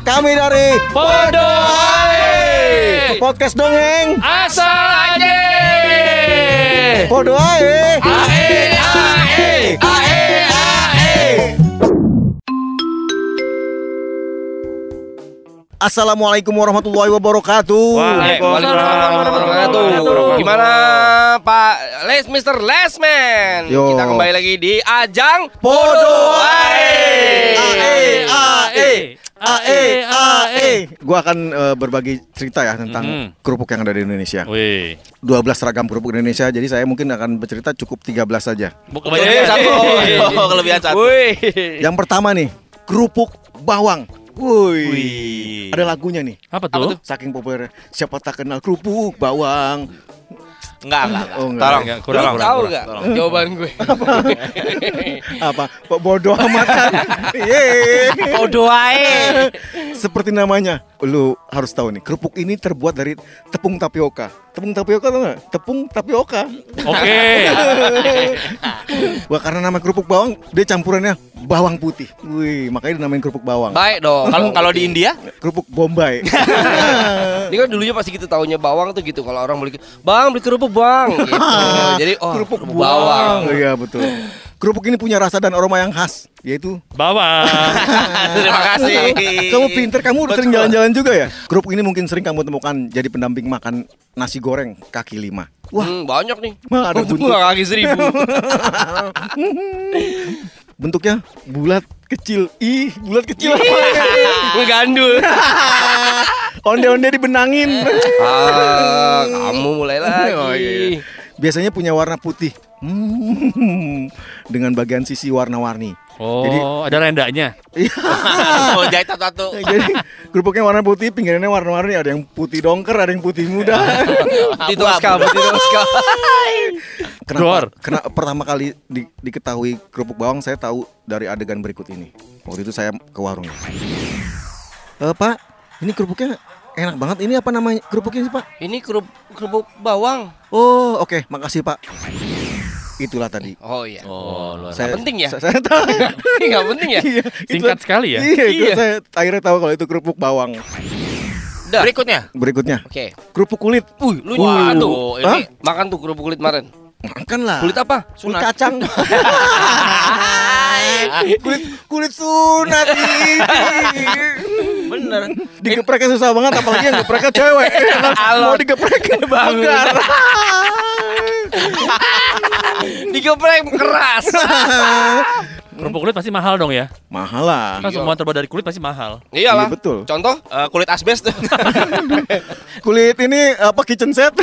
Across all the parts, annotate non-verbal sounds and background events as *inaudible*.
Kami dari Podo podcast dongeng Asal aja Podo ae. Ae ae Ae ae Assalamualaikum warahmatullahi wabarakatuh. Waalaikumsalam warahmatullahi wabarakatuh. Gimana Pak Les Mr. Lesman? Yo. Kita kembali lagi di ajang Podo Ae. Ae ae ae ae. Gua akan eh, berbagi cerita ya tentang Mhm. kerupuk yang ada di Indonesia. Wih, 12 ragam kerupuk di Indonesia. Jadi saya mungkin akan bercerita cukup 13 saja. kebanyakan satu. Oh, kelebihan satu. Wih. Yang pertama nih, kerupuk bawang. Wih. Ada lagunya nih. Apa tuh? Saking populer. Siapa tak kenal kerupuk bawang. Enggak, enggak, enggak. Oh, enggak. Tolong. Enggak, kurang, kurang, tahu kurang. gak jawaban gue? *laughs* Apa? Kok bodoh amat kan? *laughs* Yeay. Podo ae. Seperti namanya, lu harus tahu nih, kerupuk ini terbuat dari tepung tapioka. Tepung tapioka tau gak? Tepung tapioka. Oke. *laughs* Wah karena nama kerupuk bawang, dia campurannya bawang putih. Wih, makanya dinamain kerupuk bawang. Baik dong. Kalau kalau di India, Kerupuk Bombay. *laughs* Ini kan dulunya pasti gitu taunya bawang tuh gitu kalau orang beli bang beli kerupuk bang gitu. *laughs* Jadi oh kerupuk kerupuk bawang. bawang. Iya betul. Kerupuk ini punya rasa dan aroma yang khas, yaitu Bawang. *laughs* terima kasih. kamu pinter, kamu udah sering jalan-jalan juga ya. Kerupuk ini mungkin sering kamu temukan jadi pendamping makan nasi goreng kaki lima. Wah, Hmm, banyak nih. Mah, ada nggak kaki seribu. Bentuknya bulat kecil. Ih, bulat kecil. Ngegandul. *laughs* *laughs* Onde-onde dibenangin. *laughs* ah, kamu mulai lagi. Oh, iya. Biasanya punya warna putih. Hmm, dengan bagian sisi warna-warni. Oh, Jadi- ada rendanya. Oh, jahit satu-satu. Jadi kerupuknya warna putih, pinggirannya warna-warni. Ada yang putih dongker, ada yang putih muda. Tito Ska, Tito Dor. Kenapa, kena, pertama kali di- diketahui kerupuk bawang saya tahu dari adegan berikut ini. Waktu itu saya ke warung. Eh, Pak, ini kerupuknya enak banget. Ini apa namanya kerupuknya sih Pak? Ini kerupuk kerupuk bawang. Oh, oke, makasih Pak. Itulah tadi. Oh iya. Oh, luar. Saya, penting ya? Saya, saya tahu. *laughs* Ini nggak penting ya? Iya, Singkat itu- sekali ya. Iya, itu Iya. saya akhirnya tahu kalau itu kerupuk bawang. Dah. Berikutnya. Berikutnya, Oke. kerupuk kulit. Wih, lu Waduh, ini Ini makan tuh kerupuk kulit kemarin. Makan lah. Kulit apa? Kulit Sunat. kacang. *laughs* kulit kulit sunat ini. Bener. Digepreknya susah banget apalagi yang gepreknya cewek. *laughs* Mau digeprek bakar. *laughs* Digeprek keras. Kerupuk kulit pasti mahal dong ya. Mahal lah. Kan semua terbuat dari kulit pasti mahal. Iyalah. Iya, betul. Contoh? Eh, kulit asbes. Kulit ini apa kitchen set?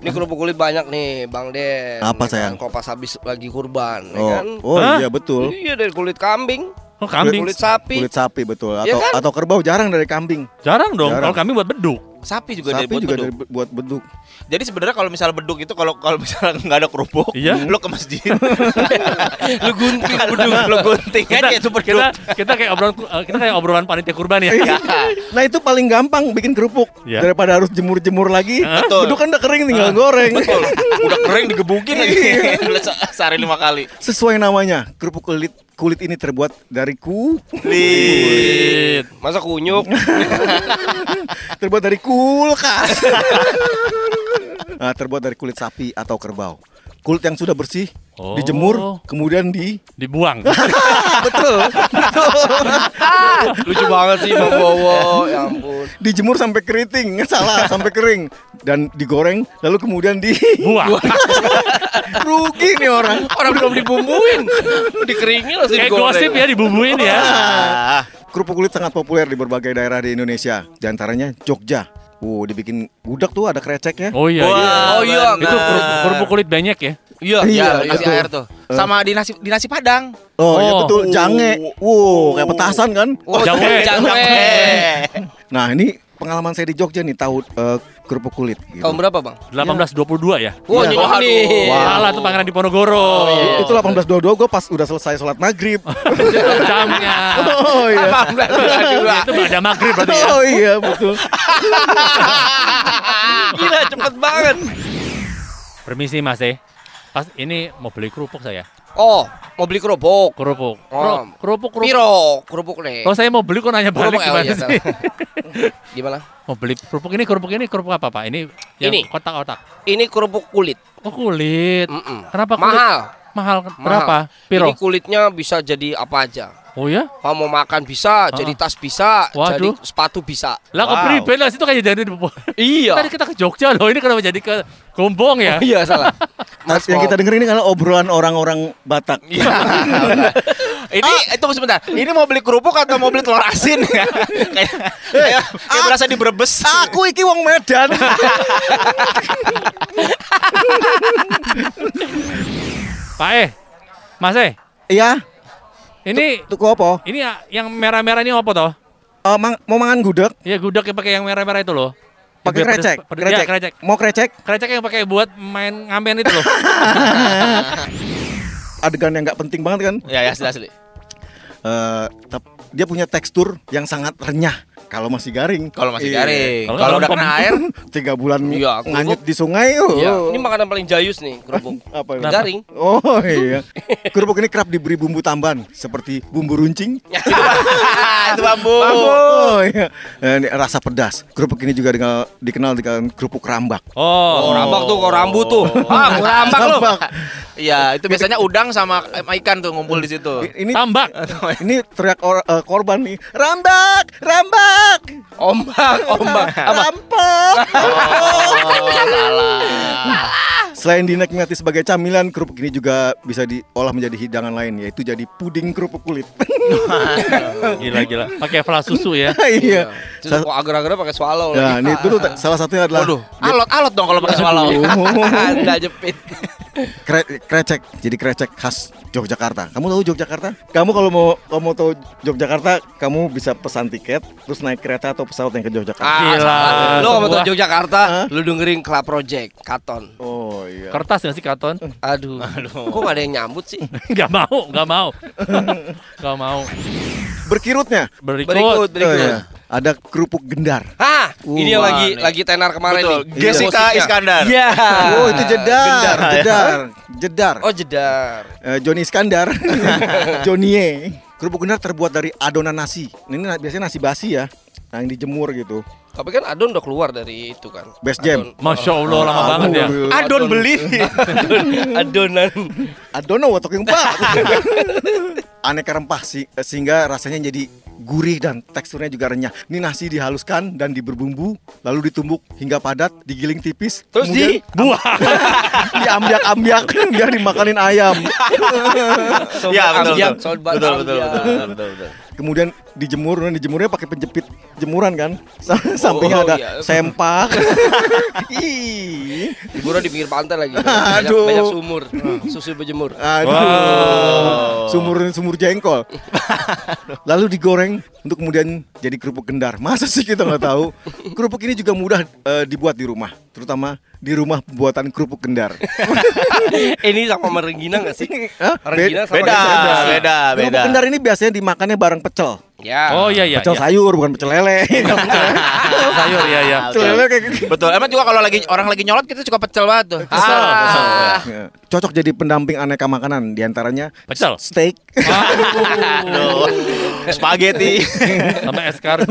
Ini kerupuk kulit banyak nih, Bang Den. Apa, Ya kan? sayang? Kalau pas habis lagi kurban, ya Oh, kan? oh Hah? iya betul. Iya dari kulit kambing, Oh, kambing. kulit sapi. Kulit sapi betul Iya atau kan? atau kerbau jarang dari kambing. Jarang dong. Jarang. Kalau kambing buat beduk. Sapi juga dari Sapi buat juga beduk. dari buat beduk. Jadi sebenarnya kalau misal beduk itu kalau kalau misalnya nggak ada kerupuk, Iya. lu ke masjid. *laughs* Lu gunting beduk, lu gunting Kita, aja itu beduk. kita, kita kayak obrolan kita kayak obrolan panitia kurban ya. Nah itu paling gampang bikin kerupuk Iya. daripada harus jemur-jemur lagi. Betul. Beduk kan udah kering tinggal goreng. Betul. Udah kering digebukin lagi. *laughs* Se- Sehari lima kali. Sesuai namanya, kerupuk kulit kulit ini terbuat dari ku, Kulit. Masa kunyuk? *laughs* terbuat dari kulkas. nah, *laughs* terbuat dari kulit sapi atau kerbau. Kulit yang sudah bersih Oh. dijemur, kemudian di Dibuang. *laughs* betul, *laughs* Lucu banget sih Bang Bowo. Ya ampun. dijemur sampai keriting, salah sampai kering dan digoreng, lalu kemudian di Buang. *laughs* rugi nih orang. Orang belum dibumbuin. Dikeringin langsung kayak digoreng. gosip ya dibumbuin ya. Kerupuk kulit sangat populer di berbagai daerah di Indonesia, di antaranya Jogja. Wow, dibikin gudeg tuh ada kreceknya. Oh iya. Wah, iya. Oh iya. Itu kerupuk kulit banyak ya. Iya, Iya, Iya, iya, kasih betul. air tuh. Sama di nasi di nasi Padang. Oh, iya Oh. betul, jange. Wow, kayak petasan kan? Oh, Jawe. jawe. *laughs* Nah, ini pengalaman saya di Jogja nih tahu eh, kerupuk kulit gitu. Tahun berapa, Bang? 1822 ya. Wah, Iya. nyonya nih. Wah. Salah tuh pangeran di Ponorogo. Itu 1822 gue pas udah selesai sholat maghrib. *laughs* Jamnya. oh iya. Itu ada maghrib berarti ya. Oh iya betul. *laughs* Gila, cepet banget. Permisi Mas eh. Pas ini mau beli kerupuk saya. Oh, mau beli kerupuk. Kerupuk. Oh. Kerupuk kerupuk. Piro kerupuk nih. Kalau saya mau beli kok nanya balik Kerupuk, oh, gimana iya, sih? *laughs* Gimana? Mau beli kerupuk ini kerupuk ini kerupuk apa Pak? Ini yang Ini. kotak-kotak. Ini kerupuk kulit. Oh kulit. Mm-mm. Kenapa kulit? Mahal. Mahal. Berapa? Piro? Ini kulitnya bisa jadi apa aja. Oh ya? Kalau mau makan bisa, jadi tas bisa, jadi Waduh. sepatu bisa. Lah Wow. pribadi lah situ kayak jadi Iya. Tadi kita ke Jogja loh, ini kenapa jadi ke Gombong ya? Iya salah. *laughs* Mas, yang kita denger ini kalau obrolan orang-orang Batak. Iya. Ini tunggu sebentar. Ini mau beli kerupuk atau mau beli telur asin ya? *laughs* kayak kayak, kayak berasa di Brebes. Aku iki wong Medan. *laughs* Pak eh, Mas eh, Iya, ini tuku apa? ini ya- yang merah-merah ini apa toh? Eh, mang- mau mangan gudeg? Ya gudeg yang pakai yang merah-merah itu loh. Pakai pedes- krecek, pedes- Ya, krecek. Mau krecek? Krecek yang pakai buat main ngamen itu loh. *laughs* Adegan yang nggak penting banget kan? Ya ya asli. Eh, tep- dia punya tekstur yang sangat renyah kalau masih garing. Kalau masih Iya. garing. Kalau Kalau udah kena air, *laughs* Tiga bulan Iya, nganyut di sungai. Oh. Iya. Ini makanan paling jayus nih kerupuk. *laughs* apa ini? Kenapa? Garing. Oh *laughs* iya. Kerupuk ini kerap diberi bumbu tambahan seperti bumbu runcing. itu bambu. Oh iya. Eh, ini rasa pedas. Kerupuk ini juga dengan, dikenal dengan kerupuk rambak. Oh, Oh, rambak tuh, kok rambut tuh. Ah, mau rambak. Rambak. Iya, itu biasanya udang sama ikan tuh ngumpul di situ. Ini tambak. ini teriak or- eh, korban nih. Rambak, rambak, Ombak, ombak. *laughs* Apa? rampok. Oh, salah. Selain dinikmati sebagai camilan, kerupuk ini juga bisa diolah menjadi hidangan lain, yaitu jadi puding kerupuk kulit. Gila gila. Pakai flas susu ya. *laughs* iya. Terus kok agar-agar pakai swallow Nah, ini dulu *laughs* salah satunya adalah Waduh, alot-alot dong kalau pakai swallow. Anda jepit. Kre- krecek. Jadi krecek khas Yogyakarta. Kamu tahu Yogyakarta? Kamu kalau mau kalau mau tahu Yogyakarta, kamu bisa pesan tiket, terus naik kereta atau pesawat yang ke Yogyakarta. Ah, Gila. salah. Lu kalau mau Semua. tahu Yogyakarta, Hah? lu dengerin Club Project, Katon. Oh iya. Kertas nggak sih karton? Aduh. Kok gak ada yang nyambut sih? *laughs* Gak mau, gak mau, *laughs* gak mau. Berkirutnya. Berikut. Berikut, Oh, berikut. iya. Ada kerupuk gendar. Hah, ini yang lagi nih. lagi tenar kemarin Betul. nih. Jessica Musiknya. Iskandar. Iya. Oh, itu jedar, Gendar, ya. jedar, jedar. Oh, jedar. Eh, Joni Iskandar. *laughs* Johnny E. Kerupuk gendar terbuat dari adonan nasi. Ini biasanya nasi basi ya, yang dijemur gitu. Tapi kan Adon udah keluar dari itu kan. Best jam. Adon. Masya Allah lama banget ya. Aduh, Adon beli. *laughs* Adonan. I don't know what talking about. Aneka rempah sih sehingga rasanya jadi gurih dan teksturnya juga renyah. Ini nasi dihaluskan dan diberbumbu, lalu ditumbuk hingga padat, digiling tipis, Terus kemudian di buah. *laughs* diambiak-ambiak biar dimakanin ayam. Ya, betul, Ambiak, betul. sobat Betul, betul, ambiak. betul, betul, betul, betul. Kemudian dijemur, dan dijemurnya pakai penjepit jemuran kan. Sa- Sampingnya Oh, ada iya. sempak. *laughs* Liburan di pinggir pantai lagi. *laughs* Banyak, Aduh. banyak sumur. Susu berjemur. Aduh. Wow. Sumur sumur jengkol. *laughs* Lalu digoreng untuk kemudian jadi kerupuk gendar. Masa sih kita nggak tahu? Kerupuk ini juga mudah eh, dibuat di rumah, terutama di rumah pembuatan kerupuk gendar. ini sama merenggina gak sih? Hah? Renggina sama Beda, beda, Kerupuk beda. gendar ini biasanya dimakannya bareng pecel. Ya. Oh iya iya. pecel iya. sayur bukan pecel lele. *laughs* Sayur ya ya. pecel lele kayak gitu. Betul. Emang juga kalau lagi orang lagi nyolot kita suka pecel banget tuh. Pecel, Ah. pecel. Ya. Cocok jadi pendamping aneka makanan di antaranya Pecel. steak, Aduh. *laughs* Spaghetti. Sama escargot.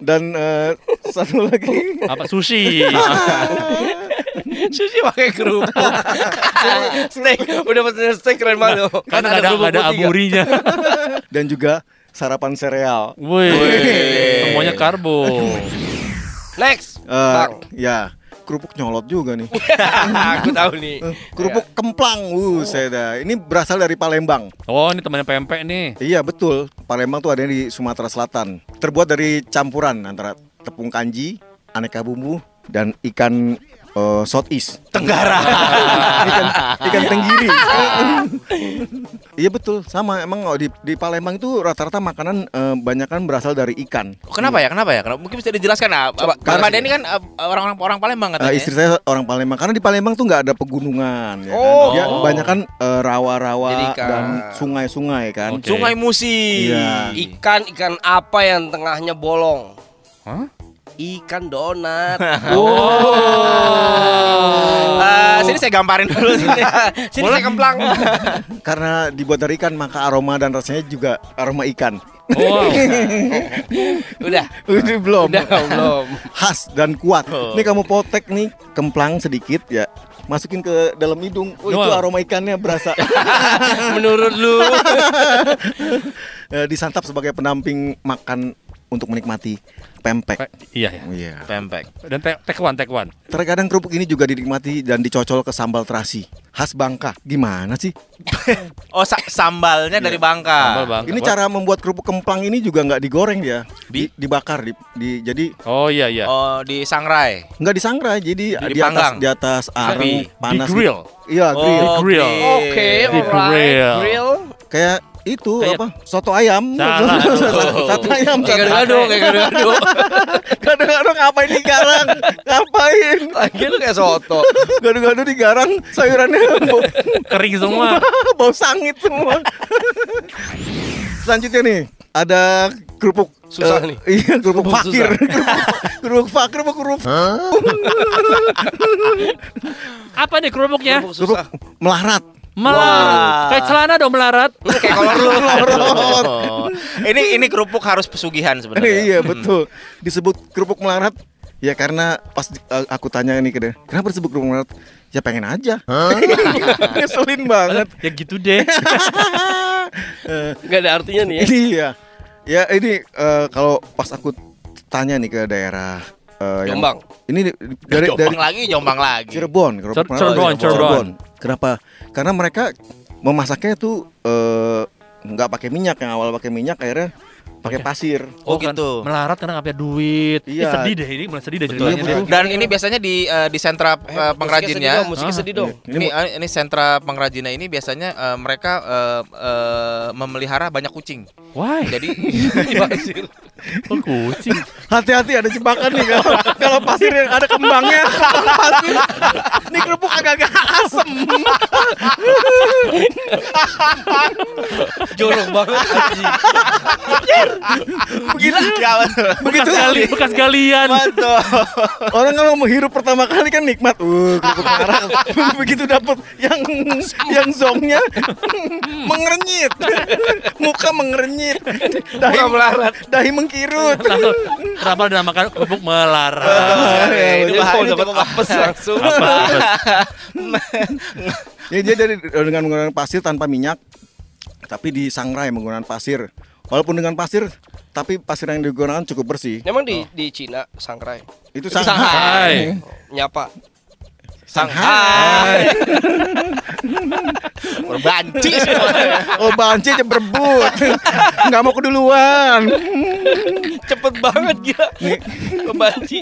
dan eh, satu lagi Apa sushi. *laughs* Sushi pakai kerupuk. steak, udah pesen steak keren banget. loh. Kan ada ada ya. aburinya. *laughs* dan juga sarapan sereal. Wih. Semuanya karbo. Next, Eh, Bang. ya, kerupuk nyolot juga nih. *laughs* Aku tahu nih. Eh, kerupuk kemplang, uh, saya dah. Ini berasal dari Palembang. Oh ini temannya pempek nih. Iya betul, Palembang tuh adanya di Sumatera Selatan. Terbuat dari campuran antara tepung kanji, aneka bumbu, dan ikan eh, southeast. Tenggara. *laughs* ikan ikan tenggiri. *laughs* iya betul, sama. Emang di, di Palembang itu rata-rata makanan eh, banyak kan berasal dari ikan. Kenapa ya? Kenapa ya? Kenapa? Mungkin bisa dijelaskan nah. Coba, Karena karena- ini kan eh, orang-orang orang Palembang katanya. istri saya orang Palembang karena di Palembang tuh nggak ada pegunungan ya kan. Oh. Dia banyak kan eh, rawa-rawa dan sungai-sungai kan. Oke. Sungai Musi. Iya. Ikan ikan apa yang tengahnya bolong? Hah? Ikan donat. *laughs* Oh. Eh, sini saya gamparin dulu sini. *laughs* Sini saya kemplang. *laughs* Karena dibuat dari ikan maka aroma dan rasanya juga aroma ikan. Wow. Udah. Ini belum. Udah belum. Khas dan kuat. Oh. Ini kamu potek nih kemplang sedikit ya. Masukin ke dalam hidung. Oh, itu aroma ikannya berasa. Menurut lu Eh, disantap sebagai pendamping makan untuk menikmati pempek. Iya ya. Iya. Pempek. Dan te tekwan tekwan. Terkadang kerupuk ini juga dinikmati dan dicocol ke sambal terasi khas Bangka. Gimana sih? *laughs* Oh, sa- sambalnya dari Bangka. Sambal bang. Ini cara membuat kerupuk kemplang ini juga nggak digoreng dia, Di? Di- dibakar, di, di- jadi Oh iya iya. Oh, di sangrai. nggak disangrai, jadi di, atas Dipanggang. di atas Api. arang panas. Di grill. Iya, grill. Oh, grill. Oke, Di alright. Grill. Kayak itu Kayak- apa? Soto ayam. Salah. *laughs* Soto ayam. Soto gado-gado, kayak gado-gado. Gado-gado *laughs* ngapain digarang? Ngapain? Lagi lu kayak soto. Gado-gado digarang, sayurannya bau, Kering semua. *laughs* bau sangit semua. Selanjutnya nih, ada kerupuk Susah eh, nih. Iya, kerupuk Kerupuk fakir. kerupuk fakir apa kerupuk? Apa nih kerupuknya? Kerupuk Kerupuk susah. Melarat. Kayak celana dong melarat. Kayak kolor lu. *laughs* *laughs* Ini ini kerupuk harus pesugihan sebenarnya. iya, betul. Disebut kerupuk melarat Ya karena pas di- eh, aku tanya ini ke dia, kenapa disebut kerupuk melarat? Ya pengen aja. *laughs* Ngeselin banget. Ya gitu deh. Eh, Gak ada artinya nih ya. ini ya. Ya ini eh, kalau pas aku tanya nih ke daerah yang- Jombang. Ini dari Jombang dari lagi, jombang lagi. Cirebon, melarat. Cirebon, Cirebon. Kenapa? Karena mereka memasaknya tuh eh, nggak pakai minyak, yang awal pakai minyak akhirnya pakai pasir. Oh, kan gitu. Melarat karena nggak punya duit. Iya. sedih deh ini, mulai sedih deh Betul. ceritanya deh. Dan ini biasanya di eh, di sentra eh, pengrajinnya. Musiknya Ah, sedih dong. Ini eh, ini sentra pengrajinnya ini biasanya eh, mereka eh, eh, memelihara banyak kucing. Why? Jadi *laughs* *laughs* Pasir. Oh, kucing. Hati-hati ada jebakan nih kalau kalau pasir yang ada kembangnya. pasir. Ini kerupuk agak-agak asem. Jorok banget anjing. Begitu ya, begitu Bekas, gali, bekas galian. betul. orang kalau menghirup pertama kali kan nikmat. Uh, kerupuk merah. *laughs* Begitu dapat yang yang zongnya mengernyit. Muka mengernyit. Dahi melarat. Dahi mengkirut. Langsung, kenapa dinamakan kerupuk melarat? ya, Ini Dia bahaya, mau ini dapat apes langsung. Apa? Ya dia dari dengan menggunakan pasir tanpa minyak, tapi disangrai menggunakan pasir. Walaupun dengan pasir, tapi pasir yang digunakan cukup bersih. Emang di di Cina sangrai. Itu Itu Hai. Shanghai. Nyapa. Shanghai. *laughs* Berbanci semuanya. Oh banci aja berebut, nggak mau keduluan. Cepet banget gila. Kebanci.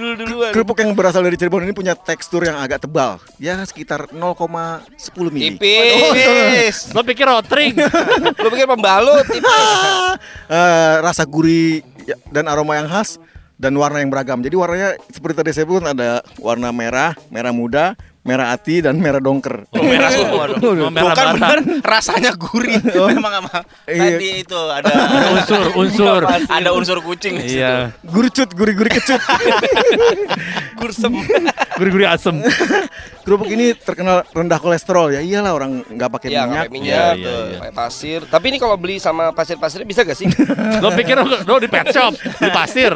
Dulu-duluan. Kerupuk yang berasal dari Cirebon ini punya tekstur yang agak tebal, ya sekitar 0,10 mili. Tipis. Lo pikir rotring? Lu pikir pembalut tipis. *laughs* Eh, rasa gurih dan aroma yang khas dan warna yang beragam. Jadi warnanya seperti tadi saya sebut ada warna merah, merah muda, merah ati dan merah dongker. Oh, merah semua dong. Oh, merah Bukan bener rasanya gurih. *laughs* Memang emang Iya. tadi itu ada *laughs* Unsur, unsur. ada unsur kucing di situ. Iya. Gurcut, gurih-gurih kecut. *laughs* Gursem. Gurih-gurih asem. *laughs* Kerupuk ini terkenal rendah kolesterol ya. Iyalah orang nggak pakai Iya, minyak. pakai minyak, tuh, iya. pakai pasir. Tapi ini kalau beli sama pasir-pasirnya bisa gak sih? *laughs* Lo pikir lo, di pet shop, di pasir.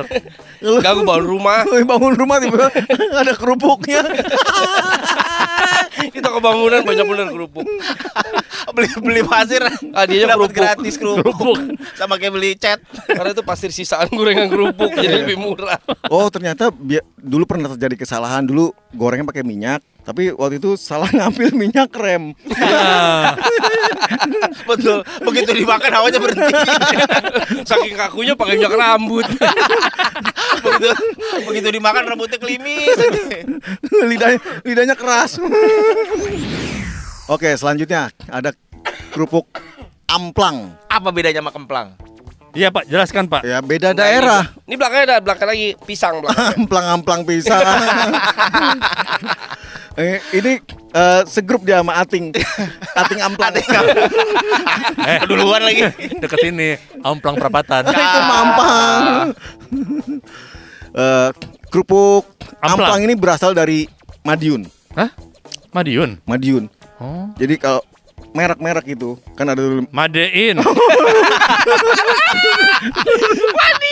Gak *laughs* bangun rumah, bangun rumah tiba ada kerupuknya. Di toko bangunan banyak bener kerupuk. beli beli pasir Ah, dianya dapat kerupuk. gratis kerupuk sama kayak beli cat Karena itu pasir sisaan gorengan kerupuk, jadi lebih murah. Oh ternyata dulu pernah terjadi kesalahan dulu gorengnya pakai minyak. Tapi waktu itu salah *laughs* ngambil minyak rem. Ya. *laughs* betul begitu dimakan hawanya berhenti *laughs* Saking kakunya pakai minyak rambut. begitu begitu dimakan rambutnya klimis lidahnya lidahnya keras. Oke selanjutnya ada kerupuk amplang. apa bedanya sama kemplang Iya Pak, jelaskan Pak. Ya beda daerah. Ini belakangnya ada belakang lagi pisang belakang. Amplang-amplang pisang. Eh, ini eh, segrup dia sama Ating. *laughs* Ating amplang. *laughs* Eh, keduluan lagi deket ini, Amplang Perapatan. itu mampang. Eh, kerupuk Amplang. amplang ini berasal dari Madiun. Hah? Madiun. Madiun. Oh. Jadi kalau merek-merek itu kan ada dulu Madein. *laughs*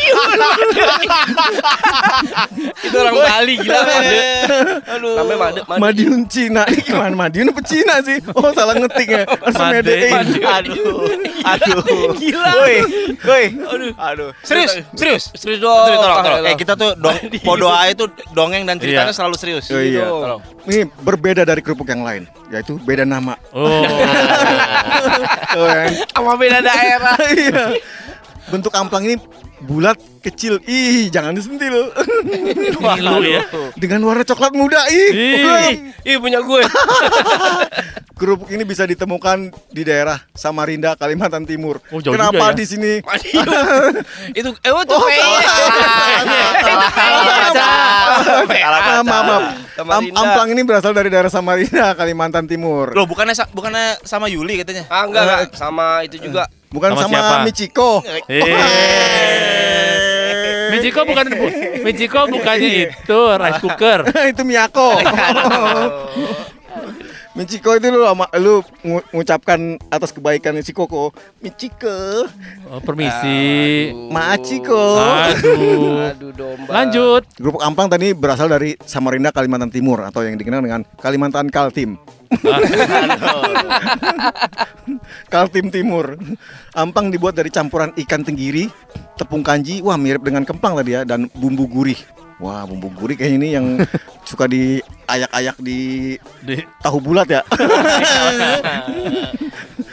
Itu Bali gila Made. Aduh. Namanya Made. Made. Madiun Cina. Ini gimana Madiun apa Cina sih? Oh, salah ngetik ya. Harus Made- Aduh, aduh, Gila. Woi, woi, Aduh. aduh. Serius, serius. Serius dong. Serius, tolong, tolong. Eh kita tuh dong, podoa itu dongeng dan ceritanya Iya. selalu serius. Oh, iya. Tolong. Ini berbeda dari kerupuk yang lain, yaitu beda nama. Oh. *laughs* Kan? Sama beda daerah. *laughs* Iya. Bentuk amplang ini bulat kecil. Ih, jangan disentil. *laughs* Ngilu ya. Dengan warna coklat muda. Ih. Ih. Ih punya gue. *laughs* Kerupuk ini bisa ditemukan di daerah Samarinda, Kalimantan Timur. Oh, jauh Kenapa ya. di sini? *laughs* Itu eh oh, tuh Oh, Maaf, maaf, amplang ini berasal dari daerah Samarinda, Kalimantan Timur. Loh, bukannya bukannya sama Yuli katanya? Ah enggak enggak sama itu juga. Bukan Sama sama, siapa? Michiko. Eh. Michiko bukan Michiko bukannya itu rice cooker. *laughs* itu Miyako. *laughs* Michiko itu lu sama lu ngu- ngucapkan atas kebaikan si Koko. Michiko, Oh, permisi. Machiko. Aduh. Aduh domba. Lanjut. Kerupuk amplang tadi berasal dari Samarinda, Kalimantan Timur atau yang dikenal dengan Kalimantan Kaltim. *laughs* Kaltim Timur. Amplang dibuat dari campuran ikan tenggiri, tepung kanji, wah mirip dengan kemplang tadi ya, dan bumbu gurih. Wah, bumbu gurih kayak ini yang *laughs* suka diayak-ayak di Di- tahu bulat ya. *laughs*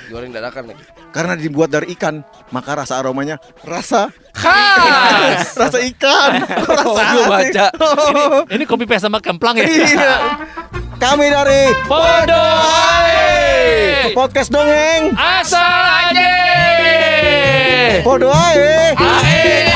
Goreng dadakan lagi. Karena dibuat dari ikan, maka rasa aromanya rasa khas. *laughs* rasa ikan. Rasa Oh, gua asing. baca. Ini kopi paste sama kemplang ya. Iya. Kami dari Bodoh. podcast dongeng. Asal aja. Podo ae. Ae.